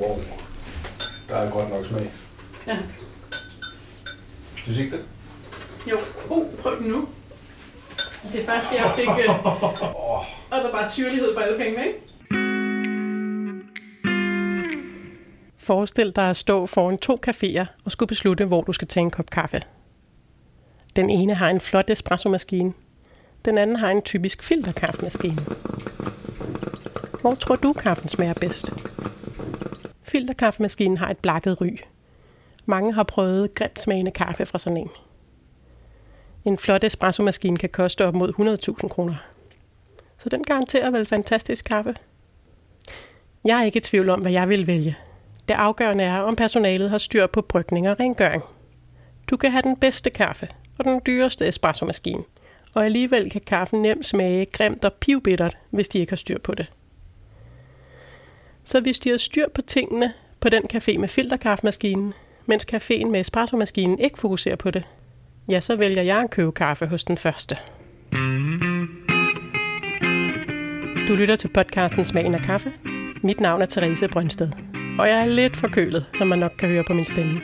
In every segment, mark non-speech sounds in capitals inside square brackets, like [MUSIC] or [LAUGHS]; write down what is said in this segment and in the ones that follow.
Wow. Der er godt nok smag. Ja. Synes I ikke det? Jo. Uh, prøv den nu. Det er først, jeg fik... Øh, og der er bare syrlighed på alle pengene, ikke? Forestil dig at stå foran to caféer og skulle beslutte, hvor du skal tage en kop kaffe. Den ene har en flot espresso-maskine. Den anden har en typisk filterkaffemaskine. Hvor tror du, kaffen smager bedst? Filterkaffemaskinen har et blakket ry. Mange har prøvet grimt smagende kaffe fra sådan en. En flot espresso-maskine kan koste op mod 100.000 kroner. Så den garanterer vel fantastisk kaffe. Jeg er ikke i tvivl om, hvad jeg vil vælge. Det afgørende er, om personalet har styr på brygning og rengøring. Du kan have den bedste kaffe og den dyreste espresso-maskine, og alligevel kan kaffen nemt smage grimt og pivbittert, hvis de ikke har styr på det. Så hvis de har styr på tingene på den café med filterkaffemaskinen, mens caféen med espresso-maskinen ikke fokuserer på det, ja, så vælger jeg at købe kaffe hos den første. Du lytter til podcasten Smagen af kaffe. Mit navn er Therese Brøndsted, og jeg er lidt forkølet, som man nok kan høre på min stemme.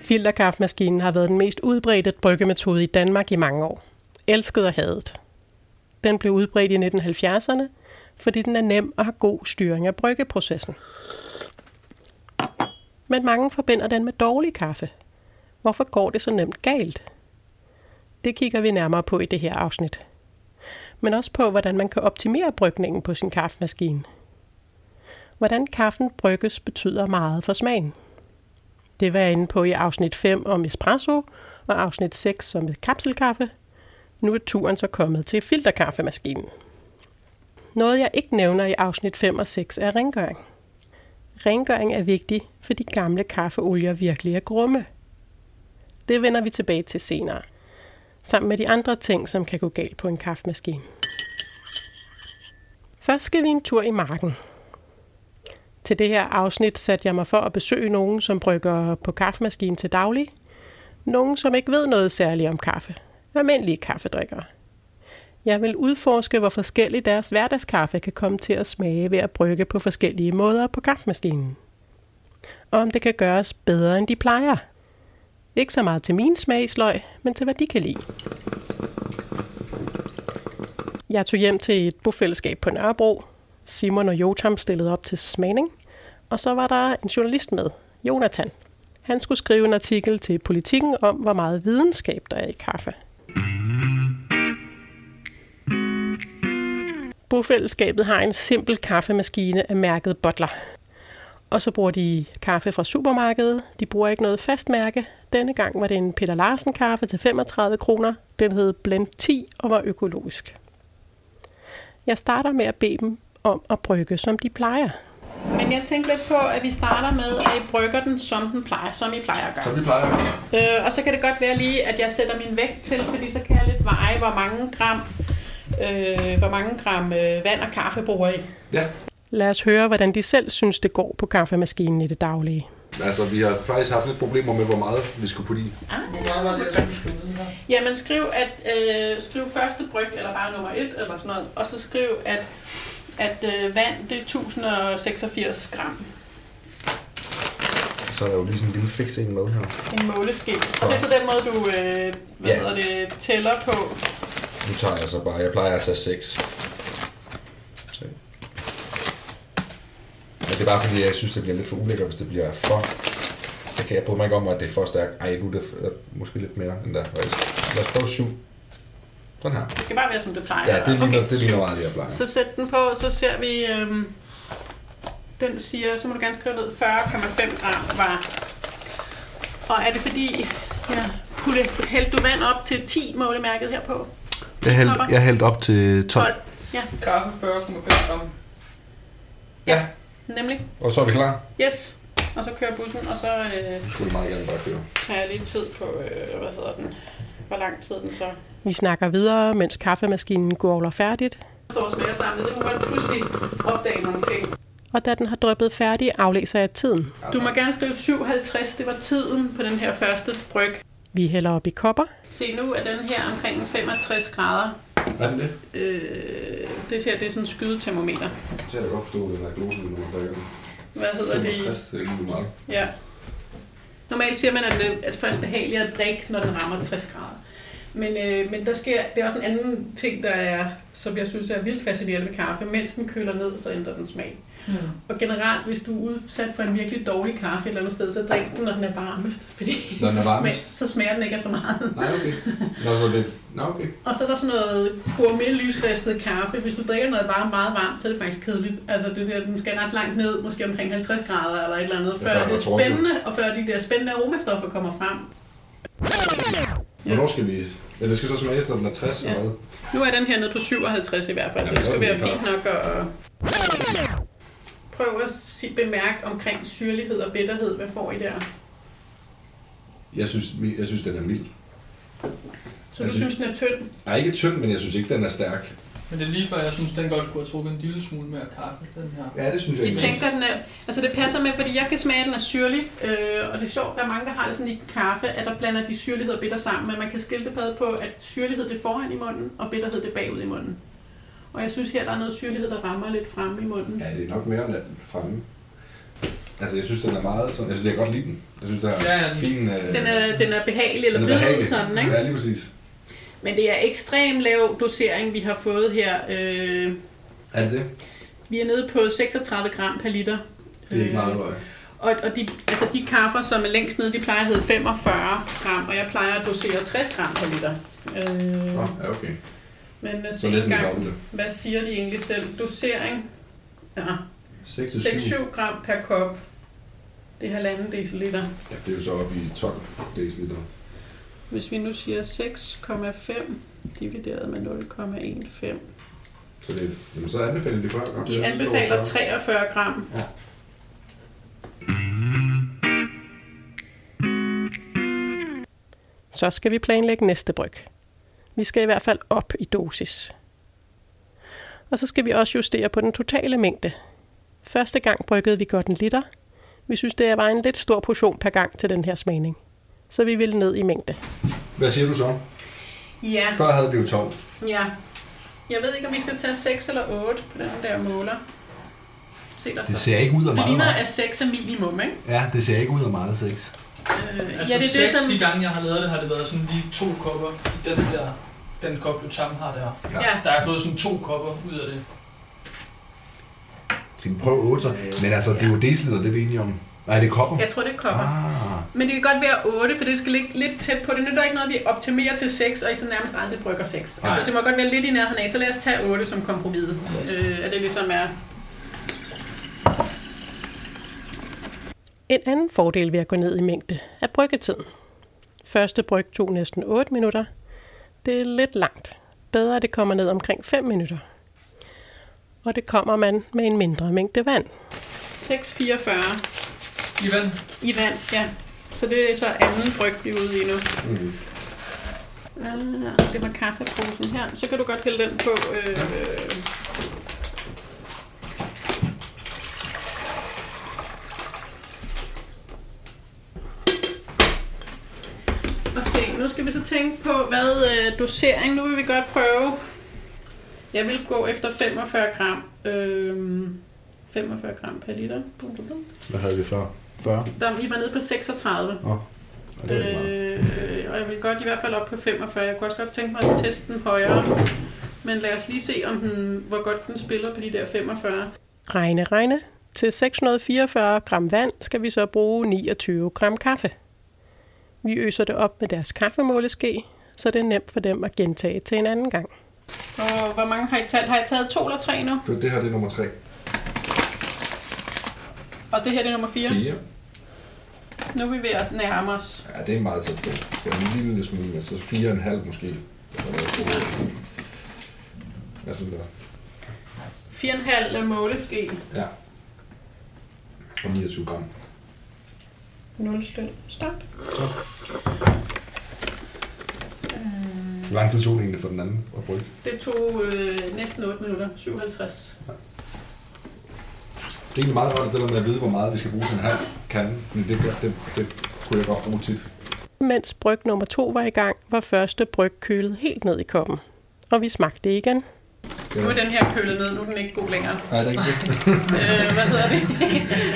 Filterkaffemaskinen har været den mest udbredte bryggemetode i Danmark i mange år. Elsket og hadet. Den blev udbredt i 1970'erne, fordi den er nem og har god styring af bryggeprocessen. Men mange forbinder den med dårlig kaffe. Hvorfor går det så nemt galt? Det kigger vi nærmere på i det her afsnit. Men også på, hvordan man kan optimere brygningen på sin kaffemaskine. Hvordan kaffen brygges betyder meget for smagen. Det var jeg inde på i afsnit 5 om espresso og afsnit 6 om kapselkaffe. Nu er turen så kommet til filterkaffemaskinen. Noget jeg ikke nævner i afsnit 5 og 6 er rengøring. Rengøring er vigtig, fordi gamle kaffeolier virkelig er grumme. Det vender vi tilbage til senere, sammen med de andre ting, som kan gå galt på en kaffemaskine. Først skal vi en tur i marken. Til det her afsnit satte jeg mig for at besøge nogen, som brygger på kaffemaskinen til daglig. Nogen, som ikke ved noget særligt om kaffe. Almindelige kaffedrikkere. Jeg vil udforske, hvor forskelligt deres hverdagskaffe kan komme til at smage ved at brygge på forskellige måder på kaffemaskinen. Og om det kan gøres bedre, end de plejer. Ikke så meget til min smagsløg, men til hvad de kan lide. Jeg tog hjem til et bofællesskab på Nørrebro. Simon og Jotam stillede op til smagning. Og så var der en journalist med, Jonathan. Han skulle skrive en artikel til politikken om, hvor meget videnskab der er i kaffe. Bofællesskabet har en simpel kaffemaskine af mærket Butler. Og så bruger de kaffe fra supermarkedet. De bruger ikke noget fast mærke. Denne gang var det en Peter Larsen kaffe til 35 kroner. Den hed Blend 10 og var økologisk. Jeg starter med at bede dem om at brygge, som de plejer. Men jeg tænkte lidt på, at vi starter med, at I brygger den, som den plejer, som I plejer at gøre. Som vi plejer at gøre. Øh, og så kan det godt være lige, at jeg sætter min vægt til, fordi så kan jeg lidt veje, hvor mange gram, øh, hvor mange gram øh, vand og kaffe bruger I. Ja. Lad os høre, hvordan de selv synes, det går på kaffemaskinen i det daglige. Altså, vi har faktisk haft lidt problemer med, hvor meget vi skulle putte i. Ah, var det, her? Jamen skriv, at, øh, skriv første bryg, eller bare nummer 1, eller sådan noget, og så skriv, at, at øh, vand, det er 1086 gram. Så er der jo lige sådan en lille fix en med her. En måleske. Og det er så den måde, du øh, hvad Ja. hedder det, tæller på. Nu tager jeg så bare, jeg plejer at tage 6. Se. Men det er bare fordi, jeg synes, det bliver lidt for ulækkert, hvis det bliver for... Det kan jeg bryde mig ikke om, at det er for stærkt. Ej, nu er det f- måske lidt mere end der. Lad os prøve 7. Sådan her. Det skal bare være, som det plejer. Ja, det ligner, Okay. det ligner meget, det jeg plejer. Så sæt den på, så ser vi, øhm, den siger, så må du gerne skrive ned, 40,5 gram var. Og er det fordi, ja, putte, hældte du vand op til 10 målemærket her på? Jeg hældte- jeg hældt op til 12. Ja, Kaffe 40,5 gram. Ja. nemlig. Og så er vi klar. Yes. Og så kører bussen, og så øh, skulle det meget gerne bare køre. tager jeg lige tid på, øh, hvad hedder den, hvor lang tid den så... Vi snakker videre, mens kaffemaskinen går færdigt. Står og smager sammen, så må man pludselig opdage nogle ting. Og da den har drøbet færdig, aflæser jeg tiden. Du må gerne skrive 57, det var tiden på den her første bryg. Vi hælder op i kopper. Se, nu er den her omkring 65 grader. Er den det? Øh, det her det er sådan en skydetermometer. Så jeg da godt forstå, at den er glosen, når man drikker den. Hvad hedder det? 65, det er ikke meget. Ja. Normalt siger man, at det er først behageligt at drikke, når den rammer 60 grader. Men, øh, men der sker, det er også en anden ting, der er, som jeg synes er vildt fascinerende ved kaffe. Mens den køler ned, så ændrer den smag. Mm. Og generelt, hvis du er udsat for en virkelig dårlig kaffe et eller andet sted, så drik den, når den er varmest. Fordi Når den er så, varmest? smager, så smager den ikke af så meget. Nej, okay. Nå, så det... Nå, okay. Og så er der sådan noget gourmet lysristet kaffe. Hvis du drikker noget varmt, meget varmt, så er det faktisk kedeligt. Altså det der, den skal ret langt ned, måske omkring 50 grader eller et eller andet, Ja, før det er er spændende, og før de der spændende aromastoffer kommer frem. Hvornår skal vi... Ja, det skal så smages, når den er 60 Ja. eller hvad? Nu er den her nede på 57 i hvert fald, så Ja, det så er skal vi være fint nok at prøv at sige, bemærke omkring syrlighed og bitterhed. Hvad får I der? Jeg synes, jeg synes den er mild. Så Jeg du synes- synes, den er tynd? Nej, ikke tynd, men jeg synes ikke, den er stærk. Men det er lige før, jeg synes, den godt kunne have trukket en lille smule mere kaffe, den her. Ja, det synes I tænker, den er... Altså det passer med, fordi jeg kan smage, at den er syrlig. Øh, og det er sjovt, der er mange, der har det sådan i kaffe, at der blander de syrlighed og bitter sammen. Men man kan skille det på, at syrlighed det er foran i munden, og bitterhed det er bagud i munden. Og jeg synes her, der er noget syrlighed, der rammer lidt fremme i munden. Ja, det er nok mere end fremme. Altså, jeg synes, den er meget sådan... Jeg synes, jeg kan godt lide den. Jeg synes, det er Ja, ja. fin... Øh, Den er, den er behagelig eller er blid sådan, ikke? Ja, lige præcis. Men det er ekstrem lav dosering, vi har fået her. Øh, Er det det? vi er nede på 36 gram per liter. Det er ikke meget Øh, røg. Og, og de, altså de kaffer, som er længst nede, de plejer at hedde 45 gram, og jeg plejer at dosere 60 gram per liter. Øh, Nå, ja, okay. Men lad os Så se næsten det engang, dobbelte. hvad siger de egentlig selv? Dosering, ja, 6 til 6-7 gram per kop. Det er halvanden deciliter. Ja, det er jo så oppe i 12 deciliter. Hvis vi nu siger 6,5 divideret med 0,15. Så, det, jamen, så anbefaler de 40 gram. De anbefaler 43 gram. Ja. Så skal vi planlægge næste bryg. Vi skal i hvert fald op i dosis. Og så skal vi også justere på den totale mængde. Første gang bryggede vi godt en liter. Vi synes, det var en lidt stor portion per gang til den her smagning. Så vi vil ned i mængde. Hvad siger du så? Ja, Før havde vi jo 12. ja. Jeg ved ikke, om vi skal tage 6 eller 8 på den der måler. Se, der Det ser ikke ud af Det meget. ligner, meget. at 6 er minimum, ikke? Ja, det ser ikke ud af meget sex. Øh, Altså, ja, det er det, seks, som... de gange, jeg har lavet det, har det været sådan lige to kopper i den der, den kop, du sammen har der. Ja, Der har jeg fået sådan to kopper ud af det. Skal vi prøve 8 så? Men altså, det er jo deciliter, det er vi enige om. Nej, det er kopper. jeg tror, det er kopper. Ah, Men det kan godt være 8, for det skal ligge lidt tæt på. Det nytter ikke noget, at vi optimerer til 6, og I så nærmest aldrig brygger 6. Nej. Altså, det må godt være lidt i nærheden af, så lad os tage 8 som kompromis. Øh, at det ligesom er... En anden fordel ved at gå ned i mængde er bryggetiden. Første bryg tog næsten 8 minutter. Det er lidt langt. Bedre, at det kommer ned omkring 5 minutter. Og det kommer man med en mindre mængde vand. 6,44 Ivan, i vand, ja. Så det er så anden bryg, vi er ude i nu. Mm. Ah, det var kaffeposen her. Så kan du godt hælde den på. Øh, og se, nu skal vi så tænke på, hvad øh, dosering. Nu vil vi godt prøve. Jeg vil gå efter 45 gram. Øh, 45 gram per liter. Hvad havde vi før? 40? Der, I var nede på 36. Nå, ja, det er ikke meget. Øh, og jeg vil godt i hvert fald op på 45. Jeg kunne også godt tænke mig at teste den højere. Men lad os lige se, om den, hvor godt den spiller på de der 45. Regne, regne. Til 644 gram vand skal vi så bruge 29 gram kaffe. Vi øser det op med deres kaffemåleske, så det er nemt for dem at gentage til en anden gang. Og hvor mange har I taget? Har I taget to eller tre nu? Det, her det er nummer 3. Og det her det er nummer 4. 4. Nu er vi ved at nærme os. Ja, det er meget tæt på. Det er en lille smule, men så 4,5 måske. Hvad sådan der? 4,5 måleske. Ja. Og 29 gram. 0 støt. Stop. Hvor lang tid tog det egentlig for den anden at brygge? Det tog øh, næsten 8 minutter. 57. Det er egentlig meget godt, det der med at vide, hvor meget vi skal bruge til en halv kande. Men det, det, det, det kunne jeg godt bruge tit. Mens bryg nummer to var i gang, var første bryg kølet helt ned i koppen. og vi smagte igen. Nu er den her kølet ned, nu er den ikke god længere. Nej, det er ikke det. [LAUGHS] øh, hvad hedder det?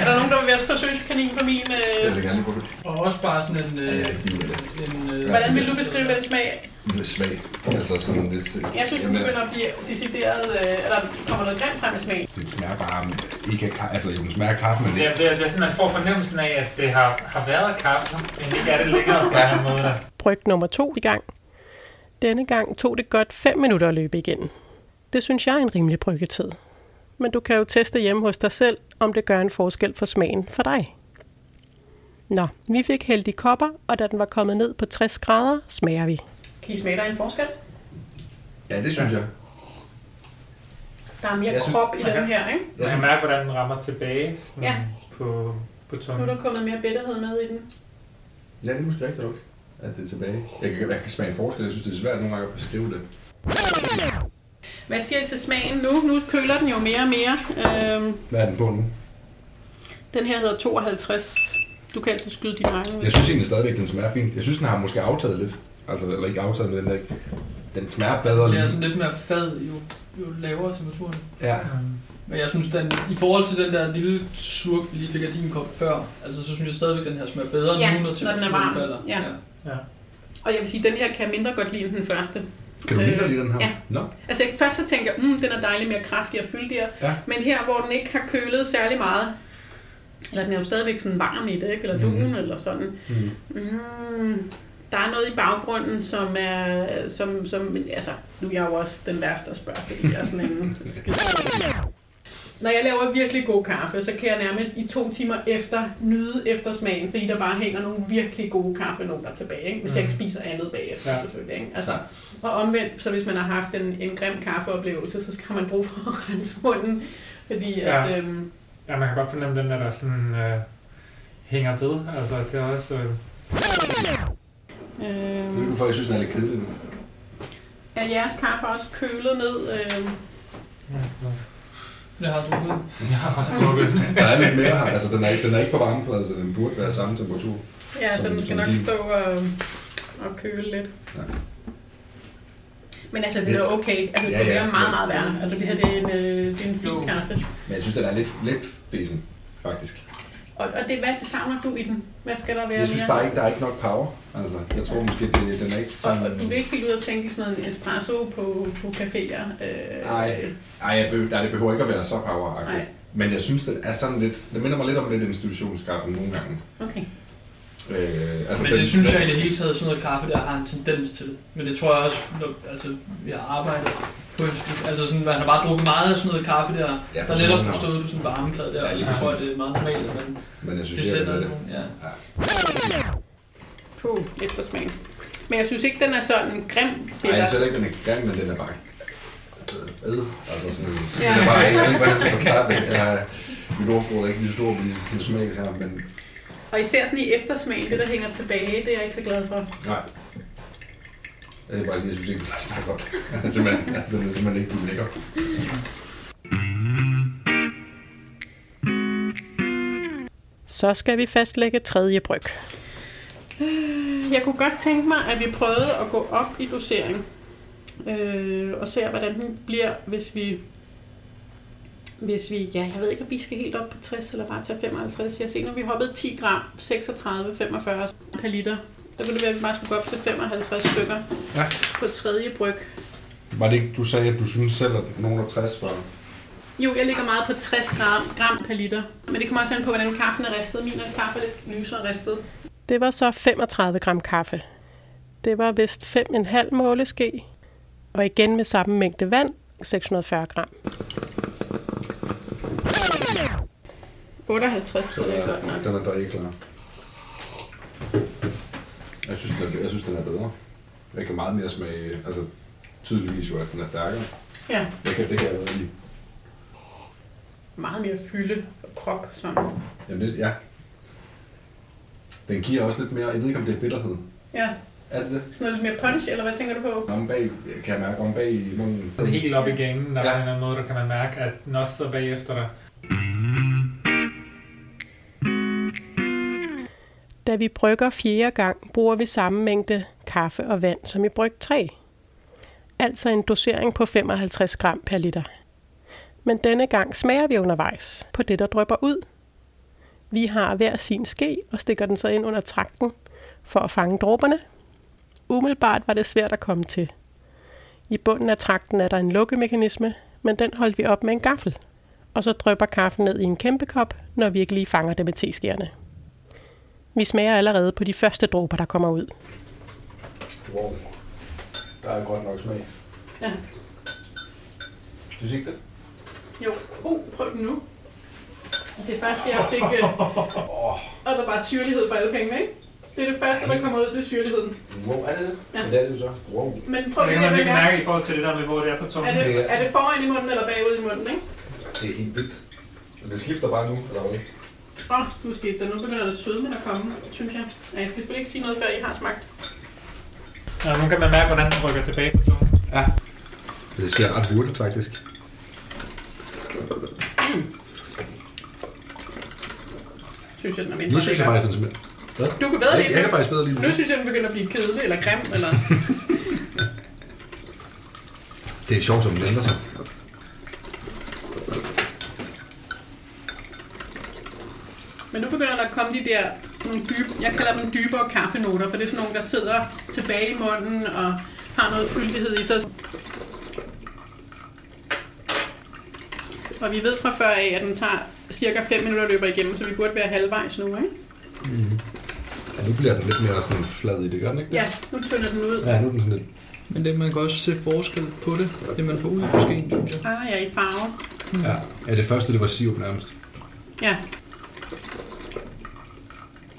er der nogen, der vil være forsøgskanin på min... Jeg Øh... vil gerne prøve det. Og også bare sådan en... Ja, Øh, jeg giver det. en øh, Hvordan vil du beskrive den smag? Det er svag. Altså sådan, det, Jeg synes, den begynder at blive decideret... Øh, eller kommer noget grimt frem i smagen. Den smager bare ikke af kaffe. Altså, den smager af kaffe, men Det, ikke. er- det, er- det er sådan, man får fornemmelsen af, at det har, har været kaffe, men ikke er det længere på en måde. Bryg nummer to i gang. Denne gang tog det godt 5 minutter at løbe igen. Det synes jeg er en rimelig bryggetid. Men du kan jo teste hjemme hos dig selv, om det gør en forskel for smagen for dig. Nå, vi fik hældt i kopper, og da den var kommet ned på 60 grader, smager vi. Kan I smage, der er en forskel? Ja, det synes jeg. Der er mere Jeg synes- krop i den kan- her, ikke? Man kan mærke, hvordan den rammer tilbage sådan Ja. på, på Nu er tungen. der kommet mere bitterhed med i den. Ja, det er måske rigtigt nok, at det er tilbage. Jeg kan, jeg kan smage en forskel. Jeg synes, det er svært nogle gange at beskrive det. Hvad siger I til smagen nu? Nu køler den jo mere og mere. Øhm, Hvad er den på nu? den her hedder 52. Du kan altid skyde dine egne. Jeg synes egentlig stadigvæk, den smager fint. Jeg synes, den har måske aftaget lidt. Altså, eller ikke aftaget, men den, er, den smager bedre det er sådan lidt mere fad, jo, jo lavere temperaturen. Ja. Mm. Men jeg synes, den, i forhold til den der lille slurk, vi lige fik af din kop før, altså så synes jeg stadigvæk, den her smager bedre, Ja, nu, når når den er temperaturen varm. falder. Ja. Ja. Og jeg vil sige, at den her kan jeg mindre godt lide end den første. Kan du Øh, lide den her? ja. Nå. Altså jeg, først så tænker jeg, mm, den er dejlig mere kraftig og fyldigere. Ja. Men her, hvor den ikke har kølet særlig meget, eller den er jo stadigvæk sådan varm i det, ikke? eller lun Mhm. eller sådan. Mm. Mm, der er noget i baggrunden, som er, som, som, altså, nu er jeg jo også den værste at spørge, fordi jeg er sådan en skide. Når jeg laver virkelig god kaffe, så kan jeg nærmest i to timer efter nyde eftersmagen, fordi der bare hænger nogle virkelig gode kaffenoter tilbage, ikke? hvis jeg ikke spiser andet bagefter Ja. ja. selvfølgelig. Ikke? Altså, og omvendt, så hvis man har haft en, en grim kaffeoplevelse, så skal man bruge for at rense munden, fordi Ja. at, øhm, ja, man kan godt fornemme den der, der sådan, øh, hænger ved. Altså, det er også... Øh, Det er øhm, jo for, jeg synes, den er lidt kedelig nu. er jeres kaffe også kølet ned? Øhm, ja, Det har du drukket. [LAUGHS] jeg har også drukket. Der er lidt mere her. Altså, den er, ikke- den er ikke på varmeplade, så den burde være samme temperatur. Ja, så den skal nok din. stå og, og køle lidt. Ja. Men altså, det er okay. Altså, det Ja, ja. være meget, meget værre. Altså, det her det er en, øh, det er en fin kaffe. Men jeg synes, den er lidt, lidt fesen, faktisk. Og, og det, hvad det savner du i den? Hvad skal der være Jeg synes mere? bare ikke, der er ikke nok power. Altså, jeg tror måske, det, den er ikke Og, sådan... og du vil ikke helt ud og tænke sådan noget espresso på, på caféer? Øh, Nej. Ej, jeg behøver, nej, det behøver ikke at være så power. Men jeg synes, den er sådan lidt... Det minder mig lidt om lidt institutionskaffe nogle gange. Okay. Øh, Altså, Men den- det synes den- jeg i det hele taget, sådan noget kaffe der har en tendens til. Men det tror jeg også, når, altså, vi har arbejdet på studie. Altså sådan, man har bare drukket meget af sådan noget kaffe der, Ja, der netop har stået på sådan en varmegrad der, Ja, og så tror jeg, det er meget normalt, man Men jeg synes, det jeg sender er det. nogen. Ja. Puh, eftersmagen. Men jeg synes ikke, den er sådan grim. Nej, jeg synes ikke, den er grim, men den er bare... Ad. Altså sådan... Ja. Den er bare ikke hvordan til at forklare det. Jeg, mit ordforråd er ikke lige stor på min smag her, men... Og især sådan i eftersmagen, det der hænger tilbage, det er jeg ikke så glad for. Nej. Jeg skal bare sige, jeg synes ikke, det smager godt. [LAUGHS] simpelthen, altså, det er simpelthen ikke lækker. Så skal vi fastlægge tredje bryg. Jeg kunne godt tænke mig, at vi prøvede at gå op i dosering. Øh, og se, hvordan den bliver, hvis vi... Hvis vi, ja, jeg ved ikke, om vi skal helt op på 60 eller bare tage 55. Jeg ser, nu vi hoppet 10 gram, 36, 45 per liter. Der kunne det være, at vi bare skulle gå op til 55 stykker Ja. på tredje bryg. Var det ikke, du sagde, at du synes selv, at nogen af 60 var... Jo, jeg ligger meget på 60 gram, gram per liter. Men det kommer også an på, hvordan kaffen er ristet. Min er kaffe er lidt lysere ristet. Det var så 35 gram kaffe. Det var vist 5,5 måleske. Og igen med samme mængde vand, 640 gram. 58, så det er godt nok. Den er der ikke klar. Jeg synes, den er, jeg synes, den er bedre. Jeg kan meget mere smage, altså tydeligvis jo, at den er stærkere. Ja, Jeg kan, det kan jeg bedre lide. meget mere fylde og krop. Sådan. Jamen, det, ja. Den giver også lidt mere, jeg ved ikke, om det er bitterhed. Ja, Er det det? sådan noget lidt mere punch, eller hvad tænker du på? Om bag, kan jeg mærke om bag i munden. Det er helt op i ganen, og Ja. på en eller anden måde, der kan man mærke, at den også så bagefter der. Da vi brygger fjerde gang, bruger vi samme mængde kaffe og vand som i bryg 3. altså en dosering på 55 gram per liter. Men denne gang smager vi undervejs på det, der drypper ud. Vi har hver sin ske og stikker den så ind under trakten for at fange dråberne. Umiddelbart var det svært at komme til. I bunden af trakten er der en lukkemekanisme, men den holdt vi op med en gaffel. Og så drypper kaffen ned i en kæmpe kop, når vi ikke lige fanger det med teskærene. Vi smager allerede på de første dråber, der kommer ud. Wow. Der er godt nok smag. Ja. Synes ikke det? Jo. Uh, prøv den nu. Det første, jeg fik... Øh, og der var syrlighed på alle pengene, ikke? Det er det første, der kommer ud, det er syrligheden. Wow, er det det? Ja. Men det er det jo så. Wow. Men prøv Det lige at mærke. mærke i forhold til det der med, hvor det er på tungen. Er det, er det foran i munden eller bagud i munden, ikke? Det er helt vildt. Det skifter bare nu, eller hvad? Åh, oh, nu skete det. Nu begynder det sødme at komme, synes jeg. Ja, jeg skal selvfølgelig ikke sige noget, før I har smagt. Ja, nu kan man mærke, hvordan den rykker tilbage på tungen. Det sker ret hurtigt, faktisk. Synes jeg, den er mindre Nu synes jeg lækker. faktisk, den smager. Du kan bedre Jeg, lide jeg kan den. faktisk bedre lide Nu synes jeg, den begynder at blive kedelig eller grim, eller... [LAUGHS] Det er sjovt, som den ændrer sig. Men nu begynder der at komme de der nogle dybe, jeg kalder dem dybere kaffenoter, for det er sådan nogle, der sidder tilbage i munden og har noget fyldighed i sig. Og vi ved fra før af, at den tager cirka 5 minutter at løbe igennem, så vi burde være halvvejs nu, ikke? Ja, nu bliver den lidt mere sådan flad i det, gør den ikke det? Ja, nu tynder den ud. Ja, nu er den sådan lidt... Men det, man kan også se forskel på det, det man får ud af måske, synes jeg. Ah, ja, i farve. Ja. ja, det første, det var sirup nærmest. Ja.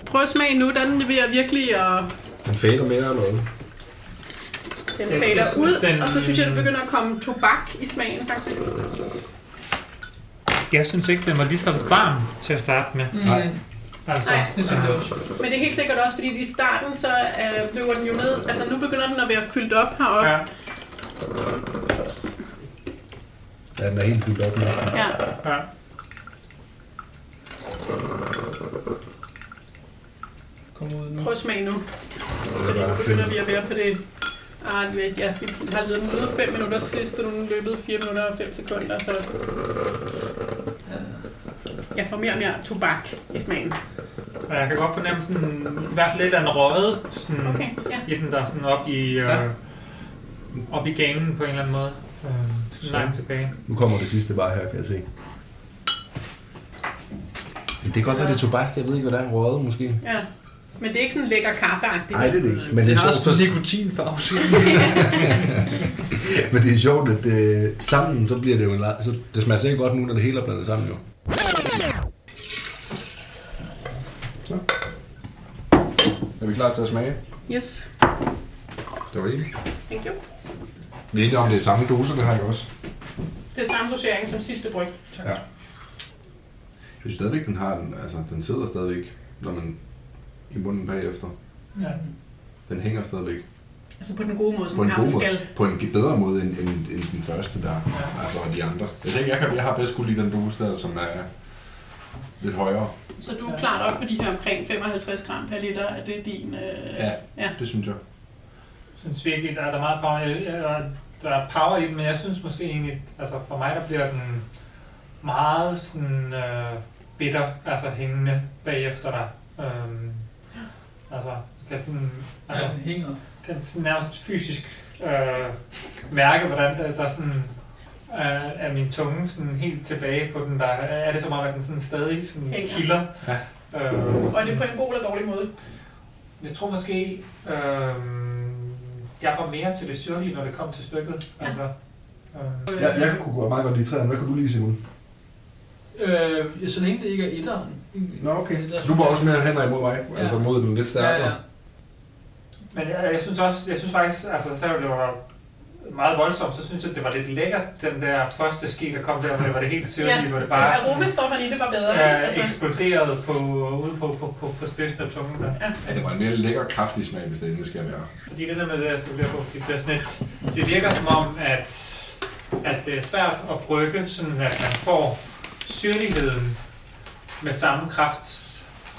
Prøv at smage nu, den er ved at virkelig at Den fader mere eller hvad? den Jeg fader synes, ud, den- og så synes jeg, der begynder at komme tobak i smagen, faktisk. Jeg synes ikke, den var lige så varm til at starte med. Nej. Altså, Nej, Det synes jeg også. Men det er helt sikkert også, fordi i starten, så øh, løber den jo ned. Altså, nu begynder den at være fyldt op heroppe. ja, Ja, den er helt fyldt op nu. Ja. ja. Kom ud nu. Prøv at smage nu. Det Fordi er nu begynder vi at være på det. Ah, du ved, ja, vi har løbet løbet 5 minutter sidst, og nu er løbet 4 minutter og 5 sekunder, så jeg får mere og mere tobak i smagen. Og jeg kan godt fornemme sådan, i hvert fald lidt af en røget sådan, Okay, ja. i den der sådan op i, øh, Ja. op i ganen på en eller anden måde. Øh, Så. sådan langt tilbage. Nu kommer det sidste bare her, kan jeg se. Men det kan godt være, det er tobak. Jeg ved ikke, hvad der er røget måske. ja. Men det er ikke sådan lækker kaffeagtigt. Nej, det er det ikke. Men det det er har sjovt, sådan så, en nikotinfarve. [LAUGHS] men det er sjovt at øh, sammen, så bliver det jo en så Det smager sikkert godt nu, når det hele er blandet sammen jo. Så. Er vi klar til at smage? Yes, Det var det. thank you. Vi er enige om, det er samme dose, det her ikke også? Det er samme dosering som sidste bryg. Ja. Jeg synes stadigvæk, den har den, altså den sidder stadigvæk, når man i munden bagefter. Ja. Den hænger stadigvæk. Altså på den gode måde, På som en kaffe måde. skal. På en bedre måde end, end, end den første der. Ja. Altså og de andre. Jeg tænker, jeg, kan, jeg har bedst kunne lide den dose der, som er lidt højere. Så du er klart op på de her omkring 55 gram per liter, at det er din... Øh, Ja. ja. Det synes jeg. synes virkelig, der er der meget power, der er power i den, men jeg synes måske egentlig, altså for mig der bliver den meget sådan øh, bitter, altså hængende bagefter dig. Øhm, altså, kan sådan, Ja, altså, den hænger. kan sådan nærmest fysisk øh, mærke, hvordan der, der er sådan øh, er min tunge sådan helt tilbage på den der, er det som om, at den sådan stadig sådan Hænger. kilder. Ja. Øh, Og er det på en god eller dårlig måde? jeg tror måske, øh, jeg var mere til det syrlige, når det kom til stykket. Ja. Altså, øh, Jeg, jeg kunne gå meget godt lide træerne. Hvad kunne du lide, Simon? Øh, så længe det ikke er etteren. Nå, okay. Så du var også mere hen imod mig? Ja. Altså mod den lidt Ja, stærkere? ja. men jeg, jeg, synes også, jeg synes faktisk, altså selvom det var meget voldsomt, så synes jeg, det var lidt lækkert, den der første ske, der kom der, hvor det var det helt syrlige, Ja, hvor det Bare bare aromastofferne i det var bedre. ja, altså, eksploderede på, ude på, på, på, på spidsen af tungen. Der. Ja, det var en mere lækker, kraftig smag, hvis det endelig skal være. Fordi det der med det, at du bliver på, det, bliver sådan et, det virker som om, at, at det er svært at brygge, sådan at man får syrligheden med samme kraft,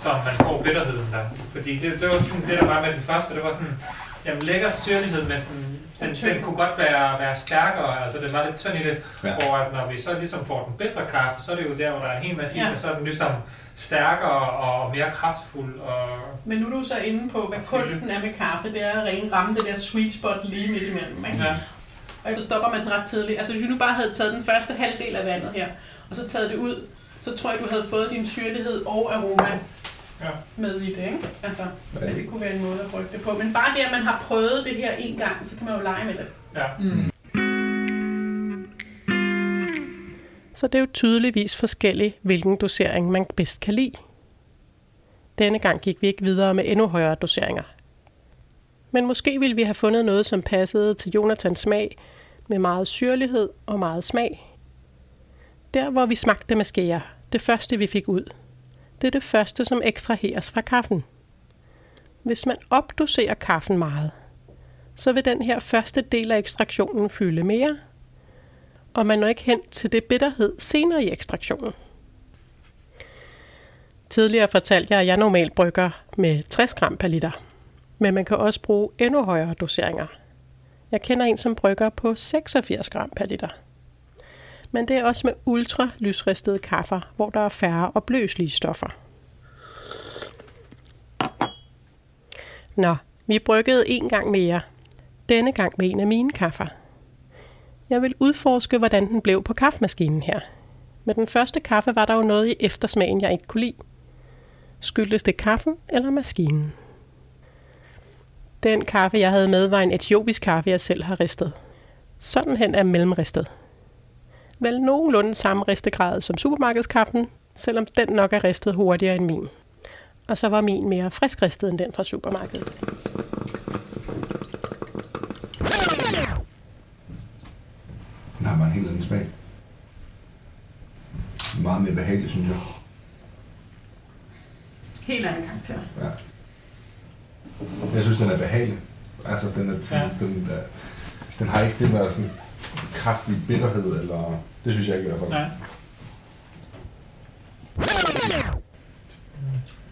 som man får bitterheden der. Fordi det, det var sådan, det der var med den første, det var sådan, Jamen, lækker syrlighed, men den, den, den kunne godt være, være stærkere. Altså, den var lidt tynd i det. Ja. Hvor at når vi så ligesom får den bedre kaffe, så er det jo der, hvor der er en hel masse i, Ja. men så er den ligesom stærkere og mere kraftfuld. Og, Men nu er du så inde på, hvad kunsten er med kaffe. Det er at rent ramme det der sweet spot lige midt imellem. Ikke? ja. Og så stopper man den ret tidligt. Altså hvis vi nu bare havde taget den første halvdel af vandet her, og så taget det ud, så tror jeg, du havde fået din syrlighed og aroma Ja. med i det. Ikke? Altså, Ja. at det kunne være en måde at brygge det på. Men bare det, at man har prøvet det her en gang, så kan man jo lege med det. ja. Mm. Så det er jo tydeligvis forskelligt, hvilken dosering man bedst kan lide. Denne gang gik vi ikke videre med endnu højere doseringer. Men måske ville vi have fundet noget, som passede til Jonathans smag, med meget syrlighed og meget smag. Der, hvor vi smagte med skære, det første vi fik ud, det er det første, som ekstraheres fra kaffen. Hvis man opdoserer kaffen meget, så vil den her første del af ekstraktionen fylde mere, og man når ikke hen til det bitterhed senere i ekstraktionen. Tidligere fortalte jeg, at jeg normalt brygger med 60 gram per liter, men man kan også bruge endnu højere doseringer. Jeg kender en, som brygger på 86 gram per liter. Men det er også med ultra lysristede kaffer, hvor der er færre opløselige stoffer. Nå, vi bryggede en gang mere. Denne gang med en af mine kaffer. Jeg vil udforske, hvordan den blev på kaffemaskinen her. Med den første kaffe var der jo noget i eftersmagen, jeg ikke kunne lide. Skyldtes det kaffen eller maskinen? Den kaffe, jeg havde med, var en etiopisk kaffe, jeg selv har ristet. Sådan hen er mellemristet. Vel nogenlunde samme ristegrad som supermarkedskaffen, selvom den nok er ristet hurtigere end min. Og så var min mere friskristet end den fra supermarkedet. Den har bare en helt anden smag. Meget mere behagelig, synes jeg. Helt anden karakter. Ja. Jeg synes, den er behagelig. Altså, den, er, Ja. den, er, den har ikke den der sådan kraftige bitterhed, eller... Det synes jeg ikke i hvert fald. Nej.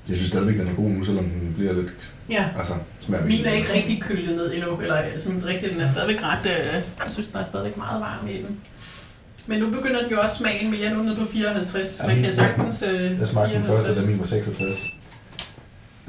Jeg synes stadigvæk, den er god nu, selvom den bliver lidt... Ja. Altså, smager Min er ikke rigtig kølet ned endnu, eller jeg synes rigtig, den er stadigvæk ret, øh, jeg synes, den er stadigvæk meget varm i den. Men nu begynder den jo også smagen mere, nu er den på 54. Ja, Man kan sagtens øh, Jeg smagte den første, 54. da min var 66.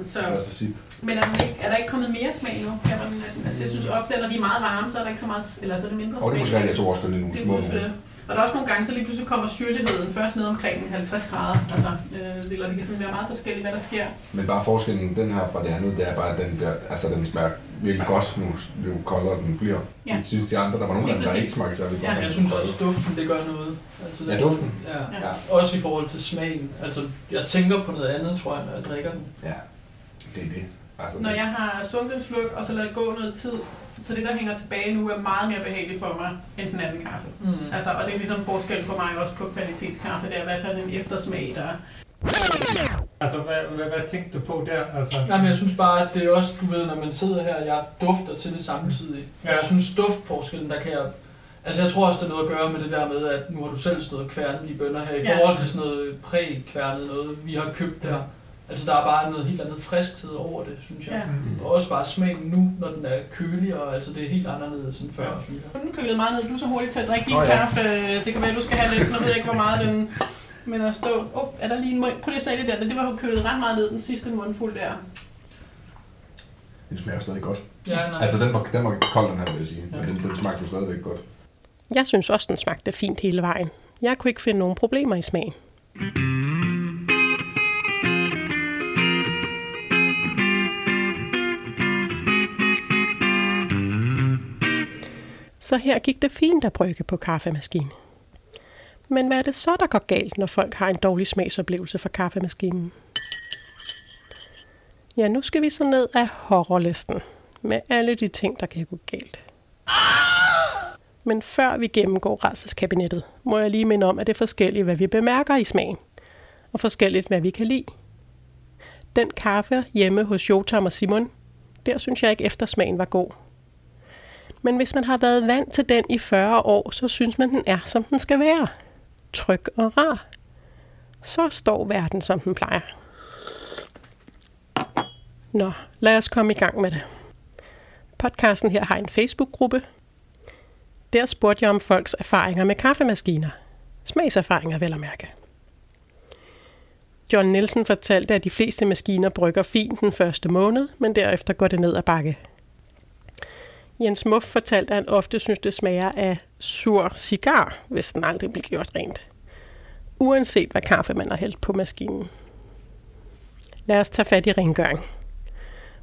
Så, Første sip. men er, den ikke, er der ikke kommet mere smag nu? Kan man, altså, jeg synes ofte, at når de er meget varme, så er der ikke så meget, eller så er det mindre Og det smag. kunne være, jeg tog også kun nogle Det små. er det. Og der er også nogle gange, så lige pludselig kommer syrligheden først ned omkring 50 grader. Altså, øh, eller det kan sådan være meget forskelligt, hvad der sker. Men bare forskellen, den her fra det andet, det er bare, at den, der, altså, den smager virkelig godt, nu jo koldere den bliver. Ja. Jeg synes, de andre, der var nogle af dem, der ikke smagte særlig godt. Ja, Jeg den synes også, duften det gør noget. Altså, Ja, duften. Ja. Ja. Også i forhold til smagen. Altså, jeg tænker på noget andet, tror jeg, når jeg drikker den. Ja, det er det. Altså, Når jeg har sunket en sluk, og så lader det gå noget tid, så det, der hænger tilbage nu, er meget mere behageligt for mig, end den anden kaffe. Mm. Altså, og det er ligesom forskel på mig også på kvalitetskaffe. Det er i hvert fald en eftersmag, der er. Altså, hvad, hvad, hvad tænkte du på der? Altså, Nej, men jeg synes bare, at det er også, du ved, når man sidder her, jeg dufter til det samtidig. Ja. Ja. Jeg synes, duftforskellen, der kan jeg... Altså, jeg tror også, det er noget at gøre med det der med, at nu har du selv stået og kværnet de bønder her, i Ja. forhold til sådan noget præ-kværnet noget, vi har købt der. Altså, der er bare noget helt andet friskhed over det, synes jeg. Ja. Mm. Og også bare smagen nu, når den er køligere, altså det er helt anderledes end før, Ja. synes jeg. Den kølet meget ned. Du er så hurtig til at drikke din oh, ja. kaffe. Det kan være, du skal have lidt. Nu ved jeg ikke, hvor meget den... Men at stå... Åh, oh, er der lige en mund? Prøv lige at smage det der. Det var jo kølet ret meget ned, den sidste mundfuld der. Den smager stadig godt. Ja, nej. Altså, den var, den var kold, den her, vil jeg sige. Ja. Men den, den smagte jo stadigvæk godt. Jeg synes også, den smagte fint hele vejen. Jeg kunne ikke finde nogen problemer i smagen. Så her gik det fint at brygge på kaffemaskinen. Men hvad er det så, der går galt, når folk har en dårlig smagsoplevelse fra kaffemaskinen? Ja, nu skal vi så ned af horrorlisten med alle de ting, der kan gå galt. Men før vi gennemgår rædselskabinettet, må jeg lige minde om, at det er forskelligt, hvad vi bemærker i smagen, og forskelligt, hvad vi kan lide. Den kaffe hjemme hos Jotam og Simon, der synes jeg ikke eftersmagen var god. Men hvis man har været vant til den i 40 år, så synes man, den er, som den skal være. Tryg og rar. Så står verden, som den plejer. Nå, lad os komme i gang med det. Podcasten her har en Facebook-gruppe. Der spurgte jeg om folks erfaringer med kaffemaskiner. Smagserfaringer vel at mærke. John Nielsen fortalte, at de fleste maskiner brygger fint den første måned, men derefter går det ned ad bakke. Jens Muff fortalte, at han ofte synes, det smager af sur cigar, hvis den aldrig bliver gjort rent. Uanset hvad kaffe man har hældt på maskinen. Lad os tage fat i rengøring.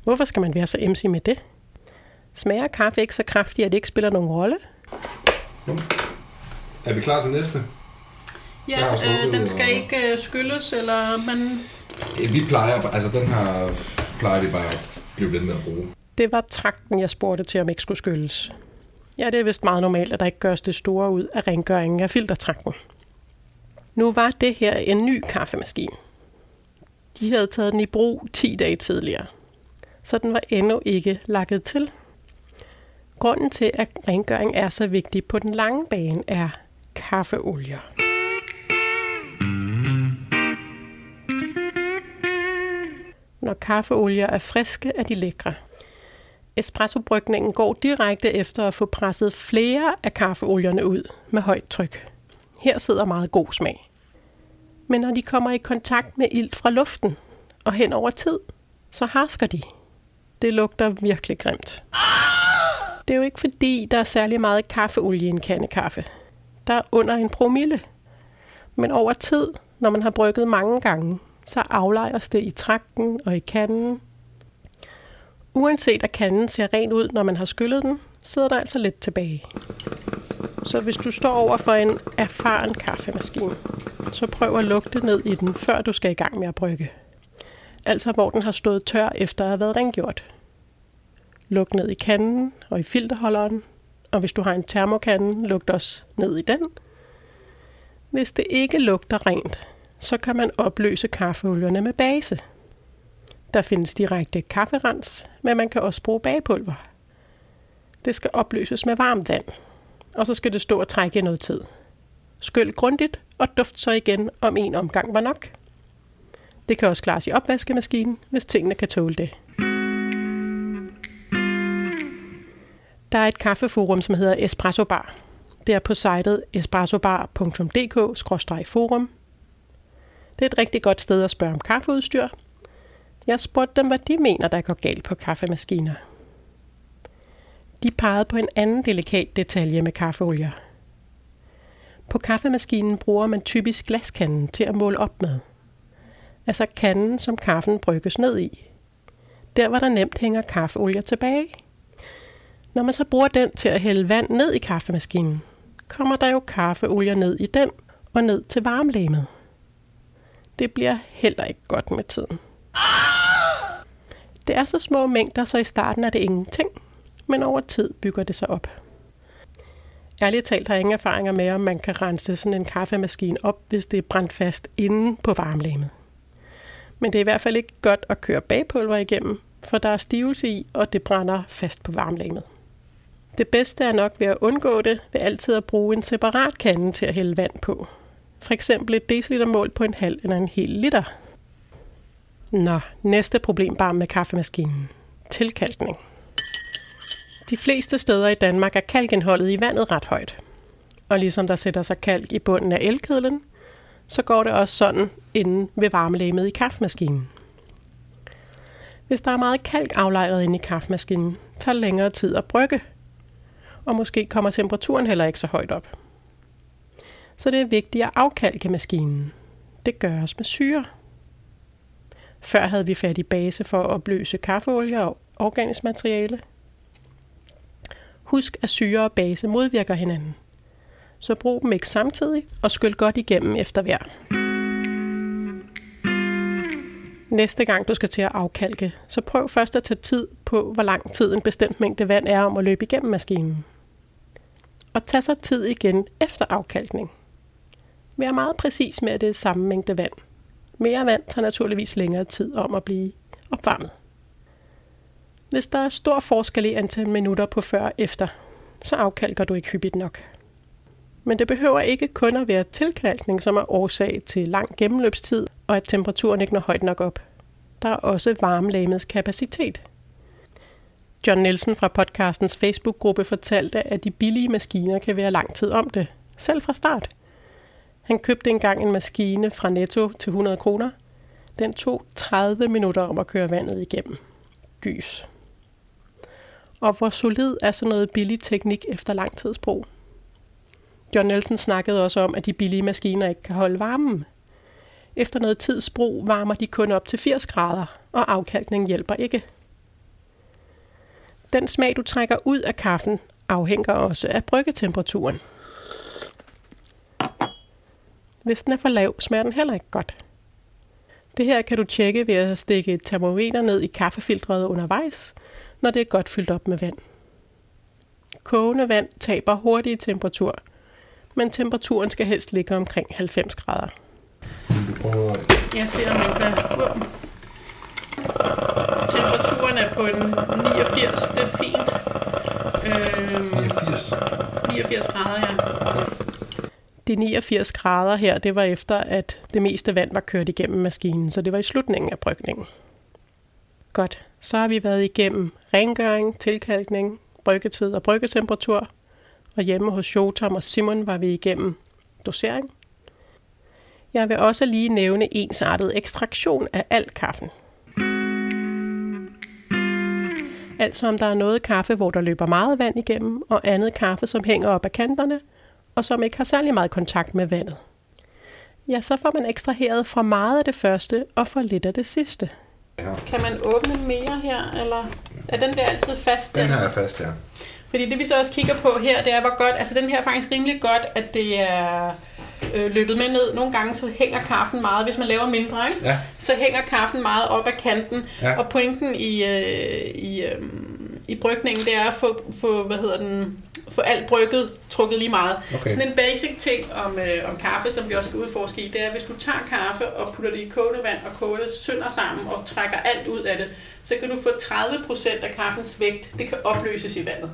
Hvorfor skal man være så emsig med det? Smager kaffe ikke så kraftigt, at det ikke spiller nogen rolle? Er vi klar til næste? Ja, øh, den skal og- ikke øh, skylles, eller man... Vi plejer, altså den her plejer vi bare at blive ved med at bruge. Det var trakten, jeg spurgte til, om ikke skulle skylles. Ja, det er vist meget normalt, at der ikke gøres det store ud af rengøringen af filtertrakten. Nu var det her en ny kaffemaskine. De havde taget den i brug 10 dage tidligere, så den var endnu ikke lakket til. Grunden til, at rengøring er så vigtig på den lange bane, er kaffeolier. Når kaffeolier er friske, er de lækre. Espressobrygningen går direkte efter at få presset flere af kaffeolierne ud med højt tryk. Her sidder meget god smag. Men når de kommer i kontakt med ilt fra luften og hen over tid, så harsker de. Det lugter virkelig grimt. Det er jo ikke fordi, der er særlig meget kaffeolie i en kande kaffe. Der er under en promille. Men over tid, når man har brygget mange gange, så aflejres det i trakten og i kanden. Uanset at kanden ser ren ud, når man har skyllet den, sidder der altså lidt tilbage. Så hvis du står over for en erfaren kaffemaskine, så prøv at lugte ned i den, før du skal i gang med at brygge. Altså hvor den har stået tør efter at have været rengjort. Luk ned i kanden og i filterholderen, og hvis du har en termokande, lugt også ned i den. Hvis det ikke lugter rent, så kan man opløse kaffeolierne med base. Der findes direkte kafferens, men man kan også bruge bagepulver. Det skal opløses med varmt vand, og så skal det stå og trække i noget tid. Skyl grundigt og duft så igen, om en omgang var nok. Det kan også klares i opvaskemaskinen, hvis tingene kan tåle det. Der er et kaffeforum, som hedder Espresso Bar. Det er på sitet espressobar.dk-forum. Det er et rigtig godt sted at spørge om kaffeudstyr. Jeg spurgte dem, hvad de mener, der går galt på kaffemaskiner. De pegede på en anden delikat detalje med kaffeolier. På kaffemaskinen bruger man typisk glaskanden til at måle op med. Altså kanden, som kaffen brygges ned i. Der, hvor der nemt hænger kaffeolier tilbage. Når man så bruger den til at hælde vand ned i kaffemaskinen, kommer der jo kaffeolier ned i den og ned til varmlæmet. Det bliver heller ikke godt med tiden. Det er så små mængder, så i starten er det ingenting, men over tid bygger det sig op. Ærligt talt har jeg ingen erfaringer med, om man kan rense sådan en kaffemaskine op, hvis det er brændt fast inde på varmlæmet. Men det er i hvert fald ikke godt at køre bagpulver igennem, for der er stivelse i, og det brænder fast på varmlæmet. Det bedste er nok ved at undgå det, ved altid at bruge en separat kande til at hælde vand på. For eksempel et decilitermål på en halv eller en hel liter. Nå, næste problem bare med kaffemaskinen. Tilkalkning. De fleste steder i Danmark er kalkindholdet i vandet ret højt. Og ligesom der sætter sig kalk i bunden af elkedlen, så går det også sådan inde ved varmelæmet i kaffemaskinen. Hvis der er meget kalk aflejret inde i kaffemaskinen, tager det længere tid at brygge. Og måske kommer temperaturen heller ikke så højt op. Så det er vigtigt at afkalke maskinen. Det gøres med syre. Før havde vi fat i base for at opløse kaffeolie og organisk materiale. Husk, at syre og base modvirker hinanden. Så brug dem ikke samtidig og skyld godt igennem efter hver. Næste gang du skal til at afkalke, så prøv først at tage tid på, hvor lang tid en bestemt mængde vand er om at løbe igennem maskinen. Og tag så tid igen efter afkalkning. Vær meget præcis med, at det er samme mængde vand. Mere vand tager naturligvis længere tid om at blive opvarmet. Hvis der er stor forskel i antal minutter på før og efter, så afkalker du ikke hyppigt nok. Men det behøver ikke kun at være tilkalkning, som er årsag til lang gennemløbstid, og at temperaturen ikke når højt nok op. Der er også varmelamets kapacitet. John Nielsen fra podcastens Facebook-gruppe fortalte, at de billige maskiner kan være lang tid om det, selv fra start. Han købte engang en maskine fra Netto til 100 kroner. Den tog 30 minutter om at køre vandet igennem. Gys. Og hvor solid er sådan noget billig teknik efter lang tids brug? John Nelson snakkede også om, at de billige maskiner ikke kan holde varmen. Efter noget tids brug varmer de kun op til 80 grader, og afkalkning hjælper ikke. Den smag, du trækker ud af kaffen, afhænger også af bryggetemperaturen. Hvis den er for lav, smager den heller ikke godt. Det her kan du tjekke ved at stikke et termometer ned i kaffefiltret undervejs, når det er godt fyldt op med vand. Kogende vand taber hurtigt i temperatur, men temperaturen skal helst ligge omkring 90 grader. Jeg ser, om man kan... Uh. Temperaturen er på en 89, det er fint. Øhm, 89. 89 grader, ja. De 89 grader her, det var efter, at det meste vand var kørt igennem maskinen, så det var i slutningen af brygningen. Godt, så har vi været igennem rengøring, tilkalkning, bryggetid og bryggetemperatur. Og hjemme hos Jotam og Simon var vi igennem dosering. Jeg vil også lige nævne ensartet ekstraktion af al kaffen. Altså om der er noget kaffe, hvor der løber meget vand igennem, og andet kaffe, som hænger op ad kanterne, og som ikke har særlig meget kontakt med vandet. Ja, så får man ekstraheret for meget af det første og for lidt af det sidste. Kan man åbne mere her, eller er den der altid fast? Den her er fast, ja. Fordi det vi så også kigger på her, det er hvor godt, altså den her er faktisk rimelig godt, at det er øh, løbet med ned. Nogle gange så hænger kaffen meget, hvis man laver mindre, ikke? Ja. så hænger kaffen meget op ad kanten. Ja. Og pointen i, øh, i, øh, i brygningen, det er at få, få, hvad hedder den, få alt brygget trukket lige meget. Okay. Sådan en basic ting om, øh, om kaffe, som vi også skal udforske i, det er, at hvis du tager kaffe og putter det i kogende vand og koger det sønder sammen og trækker alt ud af det, så kan du få 30% af kaffens vægt, det kan opløses i vandet.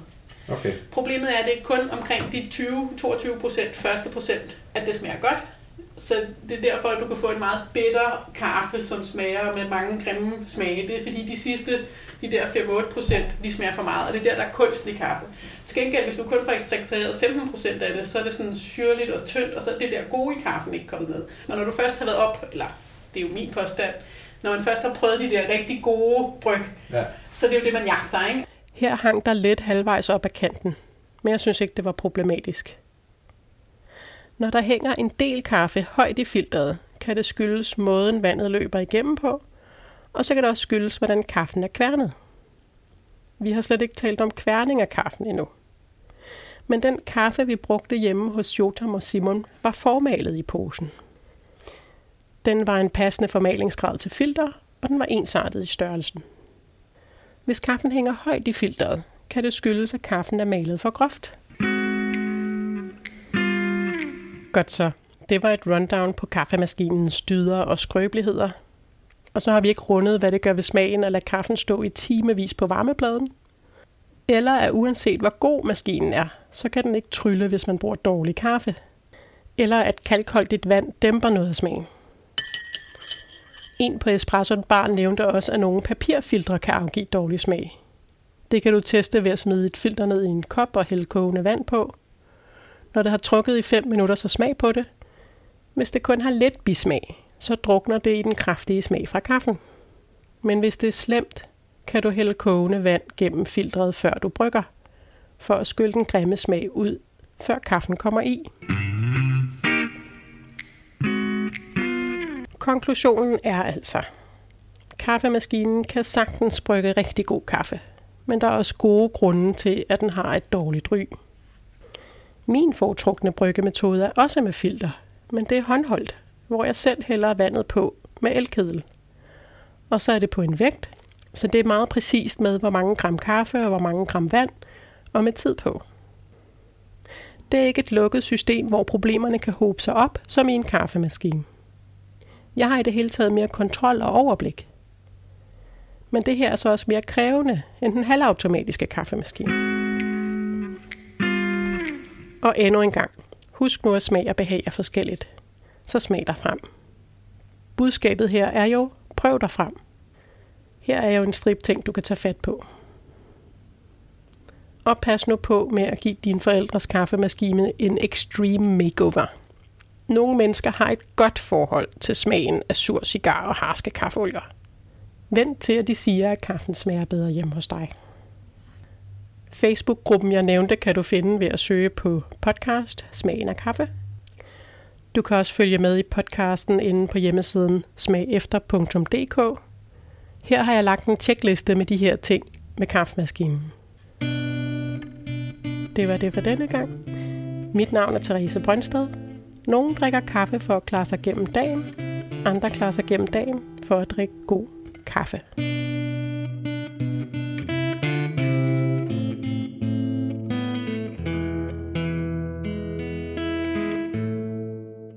Okay. Problemet er, at det er kun omkring de 20-22 procent, første procent, at det smager godt. Så det er derfor, at du kan få en meget bitter kaffe, som smager med mange grimme smage. Det er fordi de sidste, de der 5-8 procent, de smager for meget, og det er der, der er kunst i kaffe. Til gengæld, hvis du kun får ekstrakteret 15 procent af det, så er det sådan syrligt og tyndt, og så er det der gode i kaffen ikke kommet med. Men når du først har været op, eller det er jo min påstand, når man først har prøvet de der rigtig gode bryg, Ja. så det er jo det, man jagter, ikke? Her hang der lidt halvvejs op ad kanten, men jeg synes ikke, det var problematisk. Når der hænger en del kaffe højt i filteret, kan det skyldes måden vandet løber igennem på, og så kan det også skyldes, hvordan kaffen er kværnet. Vi har slet ikke talt om kværning af kaffen endnu. Men den kaffe, vi brugte hjemme hos Jotam og Simon, var formalet i posen. Den var en passende formalingsgrad til filter, og den var ensartet i størrelsen. Hvis kaffen hænger højt i filteret, kan det skyldes, at kaffen er malet for groft. Godt så. Det var et rundown på kaffemaskinens dyder og skrøbeligheder. Og så har vi ikke rundet, hvad det gør ved smagen at lade kaffen stå i timevis på varmepladen. Eller at uanset hvor god maskinen er, så kan den ikke trylle, hvis man bruger dårlig kaffe. Eller at kalkholdigt vand dæmper noget af smagen. En på Espresso Bar nævnte også, at nogle papirfiltre kan afgive dårlig smag. Det kan du teste ved at smide et filter ned i en kop og hælde kogende vand på. Når det har trukket i 5 minutter, så smag på det. Hvis det kun har lidt bismag, så drukner det i den kraftige smag fra kaffen. Men hvis det er slemt, kan du hælde kogende vand gennem filtret, før du brygger, for at skylle den grimme smag ud, før kaffen kommer i. Konklusionen er altså, kaffemaskinen kan sagtens brygge rigtig god kaffe, men der er også gode grunde til, at den har et dårligt ry. Min foretrukne bryggemetode er også med filter, men det er håndholdt, hvor jeg selv hælder vandet på med elkedel. Og så er det på en vægt, så det er meget præcist med, hvor mange gram kaffe og hvor mange gram vand, og med tid på. Det er ikke et lukket system, hvor problemerne kan hobe sig op, som i en kaffemaskine. Jeg har i det hele taget mere kontrol og overblik. Men det her er så også mere krævende end den halvautomatiske kaffemaskine. Og endnu en gang. Husk nu at smag og behag er forskelligt. Så smag dig frem. Budskabet her er jo, prøv dig frem. Her er jo en strip ting, du kan tage fat på. Og pas nu på med at give dine forældres kaffemaskine en extreme makeover. Nogle mennesker har et godt forhold til smagen af sur cigar og harske kaffeolier. Vent til, at de siger, at kaffen smager bedre hjemme hos dig. Facebook-gruppen, jeg nævnte, kan du finde ved at søge på podcast Smagen af kaffe. Du kan også følge med i podcasten inde på hjemmesiden smagefter.dk. Her har jeg lagt en tjekliste med de her ting med kaffemaskinen. Det var det for denne gang. Mit navn er Therese Brøndsted. Nogle drikker kaffe for at klare sig gennem dagen. Andre klarer sig gennem dagen for at drikke god kaffe.